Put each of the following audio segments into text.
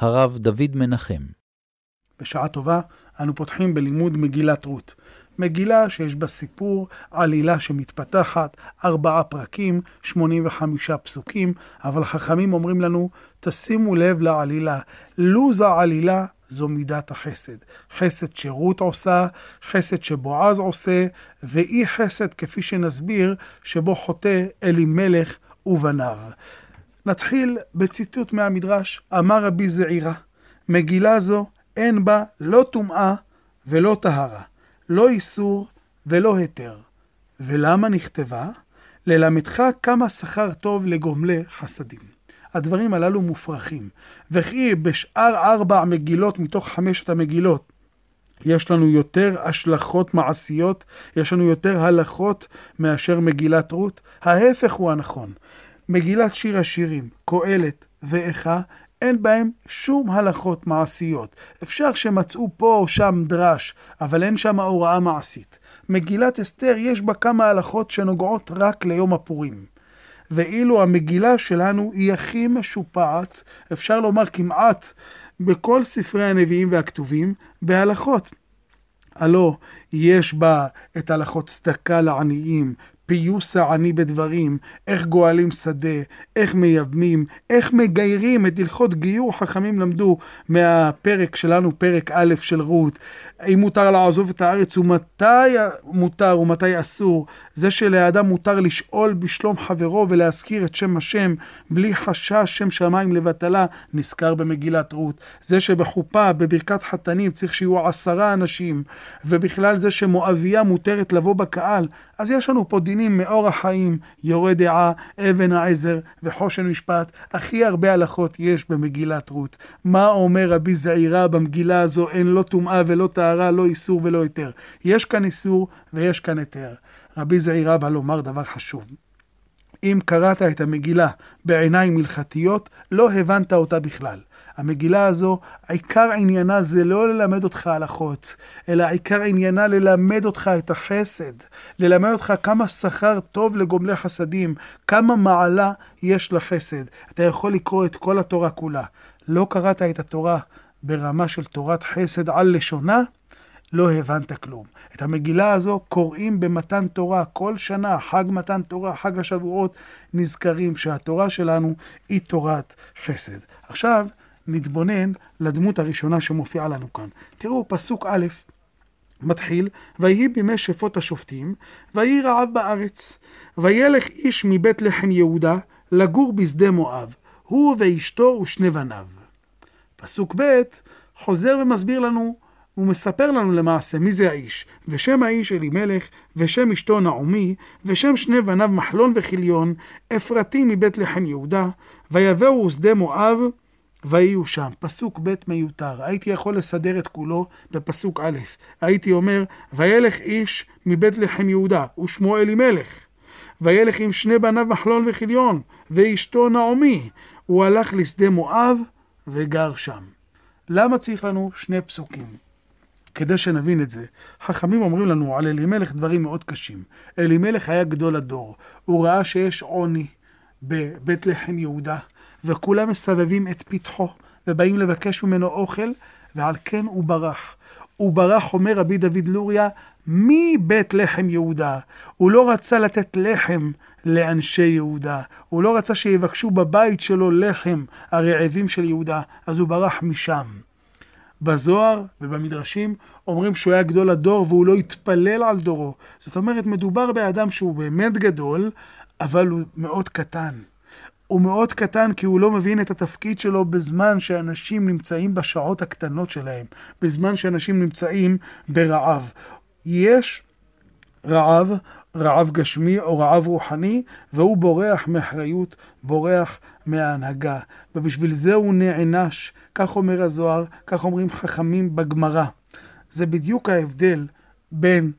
הרב דוד מנחם. בשעה טובה אנו פותחים בלימוד מגילת רות. מגילה שיש בה סיפור, עלילה שמתפתחת, ארבעה פרקים, 85 פסוקים, אבל חכמים אומרים לנו, תשימו לב לעלילה. לוז העלילה זו מידת החסד. חסד שרות עושה, חסד שבועז עושה, ואי חסד, כפי שנסביר, שבו חוטא אלימלך ובניו. נתחיל בציטוט מהמדרש, אמר רבי זעירה, מגילה זו אין בה לא טומאה ולא טהרה, לא איסור ולא היתר. ולמה נכתבה? ללמדך כמה שכר טוב לגומלי חסדים. הדברים הללו מופרכים. וכי בשאר ארבע מגילות מתוך חמשת המגילות, יש לנו יותר השלכות מעשיות, יש לנו יותר הלכות מאשר מגילת רות? ההפך הוא הנכון. מגילת שיר השירים, קהלת ואיכה, אין בהם שום הלכות מעשיות. אפשר שמצאו פה או שם דרש, אבל אין שם הוראה מעשית. מגילת אסתר יש בה כמה הלכות שנוגעות רק ליום הפורים. ואילו המגילה שלנו היא הכי משופעת, אפשר לומר כמעט בכל ספרי הנביאים והכתובים, בהלכות. הלא יש בה את הלכות צדקה לעניים, פיוס העני בדברים, איך גואלים שדה, איך מייבמים, איך מגיירים את הלכות גיור חכמים למדו מהפרק שלנו, פרק א' של רות, אם מותר לעזוב את הארץ ומתי מותר ומתי אסור, זה שלאדם מותר לשאול בשלום חברו ולהזכיר את שם השם בלי חשש שם שמיים לבטלה, נזכר במגילת רות, זה שבחופה, בברכת חתנים, צריך שיהיו עשרה אנשים, ובכלל זה שמואביה מותרת לבוא בקהל, אז יש לנו פה דינים מאור החיים, יורה דעה, אבן העזר וחושן משפט. הכי הרבה הלכות יש במגילת רות. מה אומר רבי זעירה במגילה הזו? אין לא טומאה ולא טהרה, לא איסור ולא היתר. יש כאן איסור ויש כאן היתר. רבי זעירה בא לומר דבר חשוב. אם קראת את המגילה בעיניים הלכתיות, לא הבנת אותה בכלל. המגילה הזו, עיקר עניינה זה לא ללמד אותך הלכות, אלא עיקר עניינה ללמד אותך את החסד, ללמד אותך כמה שכר טוב לגומלי חסדים, כמה מעלה יש לחסד. אתה יכול לקרוא את כל התורה כולה. לא קראת את התורה ברמה של תורת חסד על לשונה, לא הבנת כלום. את המגילה הזו קוראים במתן תורה כל שנה, חג מתן תורה, חג השבועות, נזכרים שהתורה שלנו היא תורת חסד. עכשיו, נתבונן לדמות הראשונה שמופיעה לנו כאן. תראו, פסוק א', מתחיל, ויהי בימי שפוט השופטים, ויהי רעב בארץ. וילך איש מבית לחם יהודה לגור בשדה מואב, הוא ואשתו ושני בניו. פסוק ב' חוזר ומסביר לנו, הוא מספר לנו למעשה מי זה האיש, ושם האיש אלימלך, ושם אשתו נעמי, ושם שני בניו מחלון וכיליון, אפרתי מבית לחם יהודה, ויבואו שדה מואב, ויהיו שם. פסוק ב' מיותר. הייתי יכול לסדר את כולו בפסוק א'. הייתי אומר, וילך איש מבית לחם יהודה, ושמו אלימלך. וילך עם שני בניו מחלון וכיליון, ואשתו נעמי. הוא הלך לשדה מואב וגר שם. למה צריך לנו שני פסוקים? כדי שנבין את זה, חכמים אומרים לנו על אלימלך דברים מאוד קשים. אלימלך היה גדול הדור. הוא ראה שיש עוני בבית לחם יהודה. וכולם מסבבים את פתחו, ובאים לבקש ממנו אוכל, ועל כן הוא ברח. הוא ברח, אומר רבי דוד לוריה, מבית לחם יהודה. הוא לא רצה לתת לחם לאנשי יהודה. הוא לא רצה שיבקשו בבית שלו לחם הרעבים של יהודה, אז הוא ברח משם. בזוהר ובמדרשים אומרים שהוא היה גדול הדור והוא לא התפלל על דורו. זאת אומרת, מדובר באדם שהוא באמת גדול, אבל הוא מאוד קטן. הוא מאוד קטן כי הוא לא מבין את התפקיד שלו בזמן שאנשים נמצאים בשעות הקטנות שלהם, בזמן שאנשים נמצאים ברעב. יש רעב, רעב גשמי או רעב רוחני, והוא בורח מאחריות, בורח מההנהגה. ובשביל זה הוא נענש, כך אומר הזוהר, כך אומרים חכמים בגמרא. זה בדיוק ההבדל בין,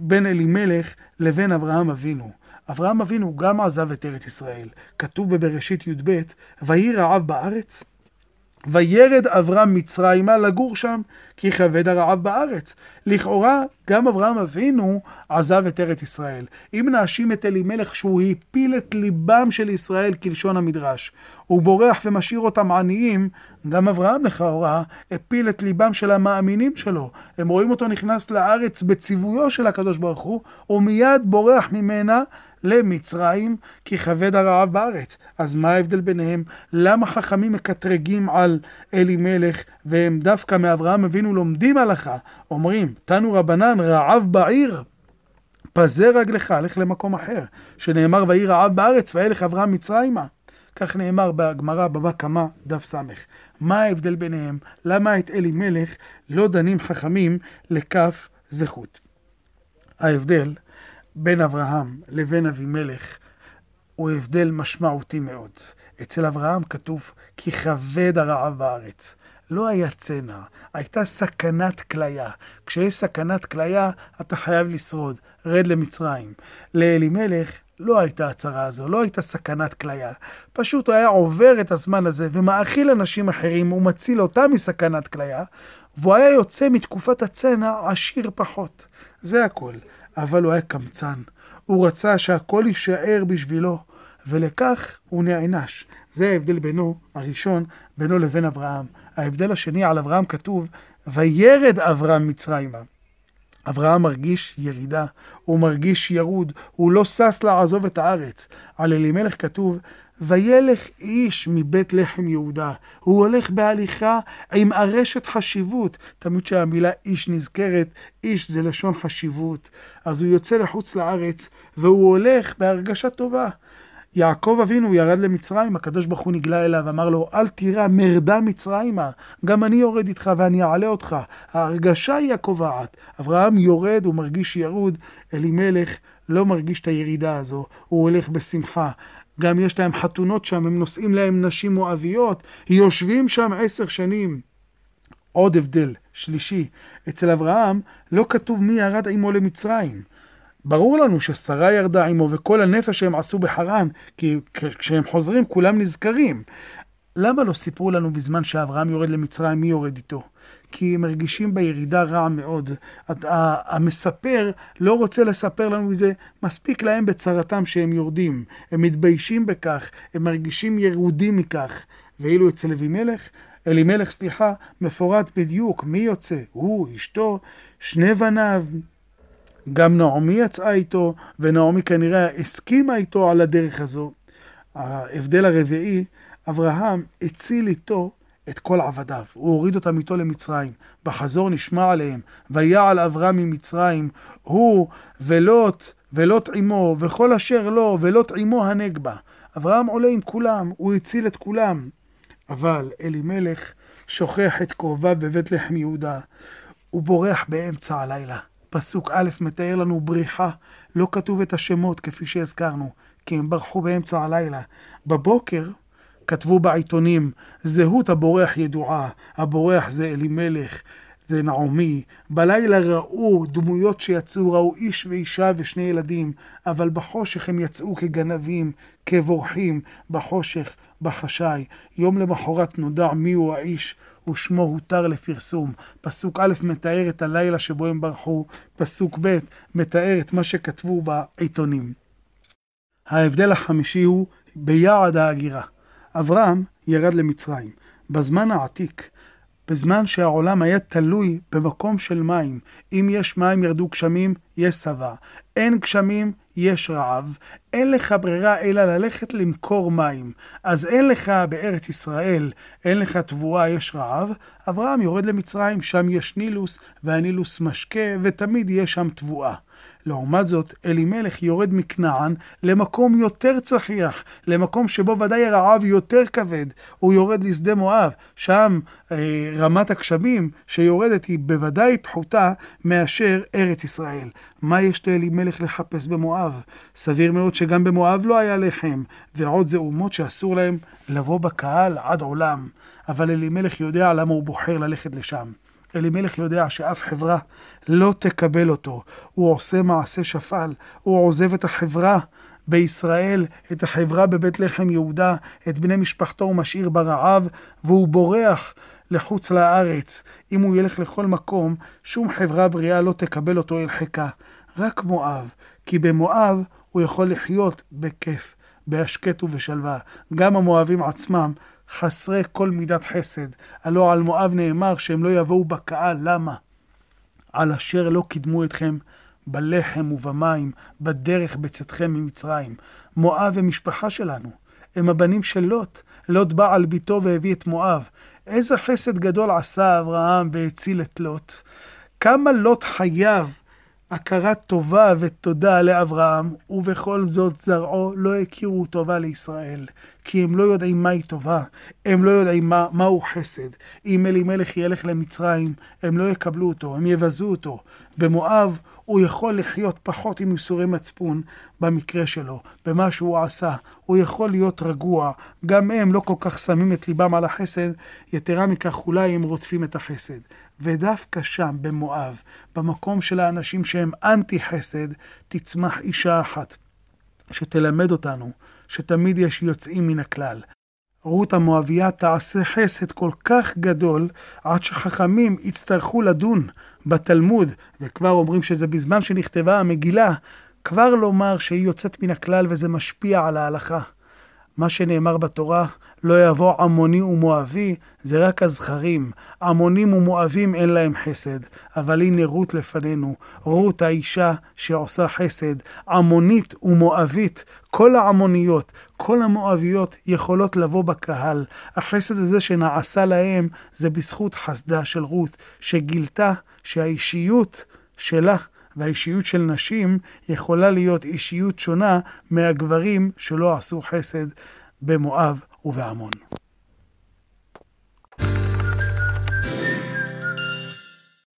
בין אלימלך לבין אברהם אבינו. אברהם אבינו גם עזב את ארץ ישראל. כתוב בבראשית י"ב, ויהי רעב בארץ, וירד אברהם מצרימה לגור שם, כי כבד הרעב בארץ. לכאורה, גם אברהם אבינו עזב את ארץ ישראל. אם נאשים את אלימלך שהוא הפיל את ליבם של ישראל כלשון המדרש, הוא בורח ומשאיר אותם עניים, גם אברהם לכאורה הפיל את ליבם של המאמינים שלו. הם רואים אותו נכנס לארץ בציוויו של הקדוש ברוך הוא, ומיד בורח ממנה למצרים, כי כבד הרעב בארץ. אז מה ההבדל ביניהם? למה חכמים מקטרגים על אלימלך, והם דווקא מאברהם אבינו לומדים הלכה? אומרים, תנו רבנן, רעב בעיר, פזר רגלך, לך למקום אחר. שנאמר, ויהי רעב בארץ, וילך אברהם מצרימה. כך נאמר בגמרא בבא קמא, דף ס'. מה ההבדל ביניהם? למה את אלימלך לא דנים חכמים לכף זכות? ההבדל בין אברהם לבין אבימלך הוא הבדל משמעותי מאוד. אצל אברהם כתוב כי כבד הרעב בארץ. לא היה צנע, הייתה סכנת כליה. כשיש סכנת כליה, אתה חייב לשרוד, רד למצרים. לאלימלך לא הייתה הצהרה הזו, לא הייתה סכנת כליה. פשוט הוא היה עובר את הזמן הזה ומאכיל אנשים אחרים, הוא מציל אותם מסכנת כליה, והוא היה יוצא מתקופת הצנע עשיר פחות. זה הכל. אבל הוא היה קמצן. הוא רצה שהכל יישאר בשבילו, ולכך הוא נענש. זה ההבדל בינו, הראשון, בינו לבין אברהם. ההבדל השני, על אברהם כתוב, וירד אברהם מצרימה. אברהם מרגיש ירידה, הוא מרגיש ירוד, הוא לא שש לעזוב את הארץ. על אלימלך כתוב, וילך איש מבית לחם יהודה. הוא הולך בהליכה עם ארשת חשיבות. תמיד כשהמילה איש נזכרת, איש זה לשון חשיבות. אז הוא יוצא לחוץ לארץ, והוא הולך בהרגשה טובה. יעקב אבינו ירד למצרים, הקדוש ברוך הוא נגלה אליו, אמר לו, אל תירא מרדה מצרימה, גם אני יורד איתך ואני אעלה אותך. ההרגשה היא הקובעת. אברהם יורד, הוא מרגיש ירוד, אלימלך לא מרגיש את הירידה הזו, הוא הולך בשמחה. גם יש להם חתונות שם, הם נושאים להם נשים מואביות, יושבים שם עשר שנים. עוד הבדל, שלישי, אצל אברהם לא כתוב מי ירד עמו למצרים. ברור לנו ששרה ירדה עמו וכל הנפש שהם עשו בחרן, כי כשהם חוזרים כולם נזכרים. למה לא סיפרו לנו בזמן שאברהם יורד למצרים מי יורד איתו? כי הם מרגישים בירידה רע מאוד. המספר לא רוצה לספר לנו את זה, מספיק להם בצרתם שהם יורדים. הם מתביישים בכך, הם מרגישים ירודים מכך. ואילו אצל אבימלך, אלימלך, סליחה, מפורט בדיוק מי יוצא, הוא, אשתו, שני בניו. גם נעמי יצאה איתו, ונעמי כנראה הסכימה איתו על הדרך הזו. ההבדל הרביעי, אברהם הציל איתו את כל עבדיו, הוא הוריד אותם איתו למצרים. בחזור נשמע עליהם, ויעל אברהם ממצרים, הוא ולוט, ולוט עמו, וכל אשר לו, ולוט עמו הנגבה. אברהם עולה עם כולם, הוא הציל את כולם. אבל אלימלך שוכח את קרוביו בבית לחם יהודה. הוא בורח באמצע הלילה. פסוק א' מתאר לנו בריחה, לא כתוב את השמות כפי שהזכרנו, כי הם ברחו באמצע הלילה. בבוקר כתבו בעיתונים, זהות הבורח ידועה, הבורח זה אלימלך, זה נעמי. בלילה ראו דמויות שיצאו, ראו איש ואישה ושני ילדים, אבל בחושך הם יצאו כגנבים, כבורחים, בחושך, בחשאי. יום למחרת נודע מיהו האיש, ושמו הותר לפרסום. פסוק א' מתאר את הלילה שבו הם ברחו, פסוק ב' מתאר את מה שכתבו בעיתונים. ההבדל החמישי הוא ביעד ההגירה. אברהם ירד למצרים. בזמן העתיק, בזמן שהעולם היה תלוי במקום של מים, אם יש מים ירדו גשמים, יש שבע. אין גשמים, יש רעב. אין לך ברירה אלא ללכת למכור מים. אז אין לך בארץ ישראל, אין לך תבואה, יש רעב. אברהם יורד למצרים, שם יש נילוס, והנילוס משקה, ותמיד יש שם תבואה. לעומת זאת, אלימלך יורד מכנען למקום יותר צחיח, למקום שבו ודאי הרעב יותר כבד. הוא יורד לשדה מואב, שם אה, רמת הגשמים שיורדת היא בוודאי פחותה מאשר ארץ ישראל. מה יש לאלימלך לחפש במואב? סביר מאוד שגם במואב לא היה לחם, ועוד זה אומות שאסור להם לבוא בקהל עד עולם. אבל אלימלך יודע למה הוא בוחר ללכת לשם. אלימלך יודע שאף חברה לא תקבל אותו. הוא עושה מעשה שפל, הוא עוזב את החברה בישראל, את החברה בבית לחם יהודה, את בני משפחתו הוא משאיר ברעב, והוא בורח לחוץ לארץ. אם הוא ילך לכל מקום, שום חברה בריאה לא תקבל אותו אל חיקה. רק מואב, כי במואב הוא יכול לחיות בכיף, בהשקט ובשלווה. גם המואבים עצמם חסרי כל מידת חסד. הלא על מואב נאמר שהם לא יבואו בקהל, למה? על אשר לא קידמו אתכם בלחם ובמים, בדרך בצאתכם ממצרים. מואב הם משפחה שלנו, הם הבנים של לוט. לוט בא על ביתו והביא את מואב. איזה חסד גדול עשה אברהם והציל את לוט. כמה לוט חייב הכרת טובה ותודה לאברהם, ובכל זאת זרעו לא הכירו טובה לישראל, כי הם לא יודעים מהי טובה, הם לא יודעים מה, מהו חסד. אם אלימלך ילך למצרים, הם לא יקבלו אותו, הם יבזו אותו. במואב הוא יכול לחיות פחות עם ייסורי מצפון במקרה שלו, במה שהוא עשה. הוא יכול להיות רגוע, גם הם לא כל כך שמים את ליבם על החסד, יתרה מכך אולי הם רודפים את החסד. ודווקא שם, במואב, במקום של האנשים שהם אנטי חסד, תצמח אישה אחת, שתלמד אותנו שתמיד יש יוצאים מן הכלל. רות המואביה תעשה חסד כל כך גדול, עד שחכמים יצטרכו לדון בתלמוד, וכבר אומרים שזה בזמן שנכתבה המגילה, כבר לומר שהיא יוצאת מן הכלל וזה משפיע על ההלכה. מה שנאמר בתורה, לא יבוא עמוני ומואבי, זה רק הזכרים. עמונים ומואבים אין להם חסד, אבל הנה רות לפנינו, רות האישה שעושה חסד, עמונית ומואבית, כל העמוניות, כל המואביות יכולות לבוא בקהל. החסד הזה שנעשה להם זה בזכות חסדה של רות, שגילתה שהאישיות שלה והאישיות של נשים יכולה להיות אישיות שונה מהגברים שלא עשו חסד במואב ובעמון.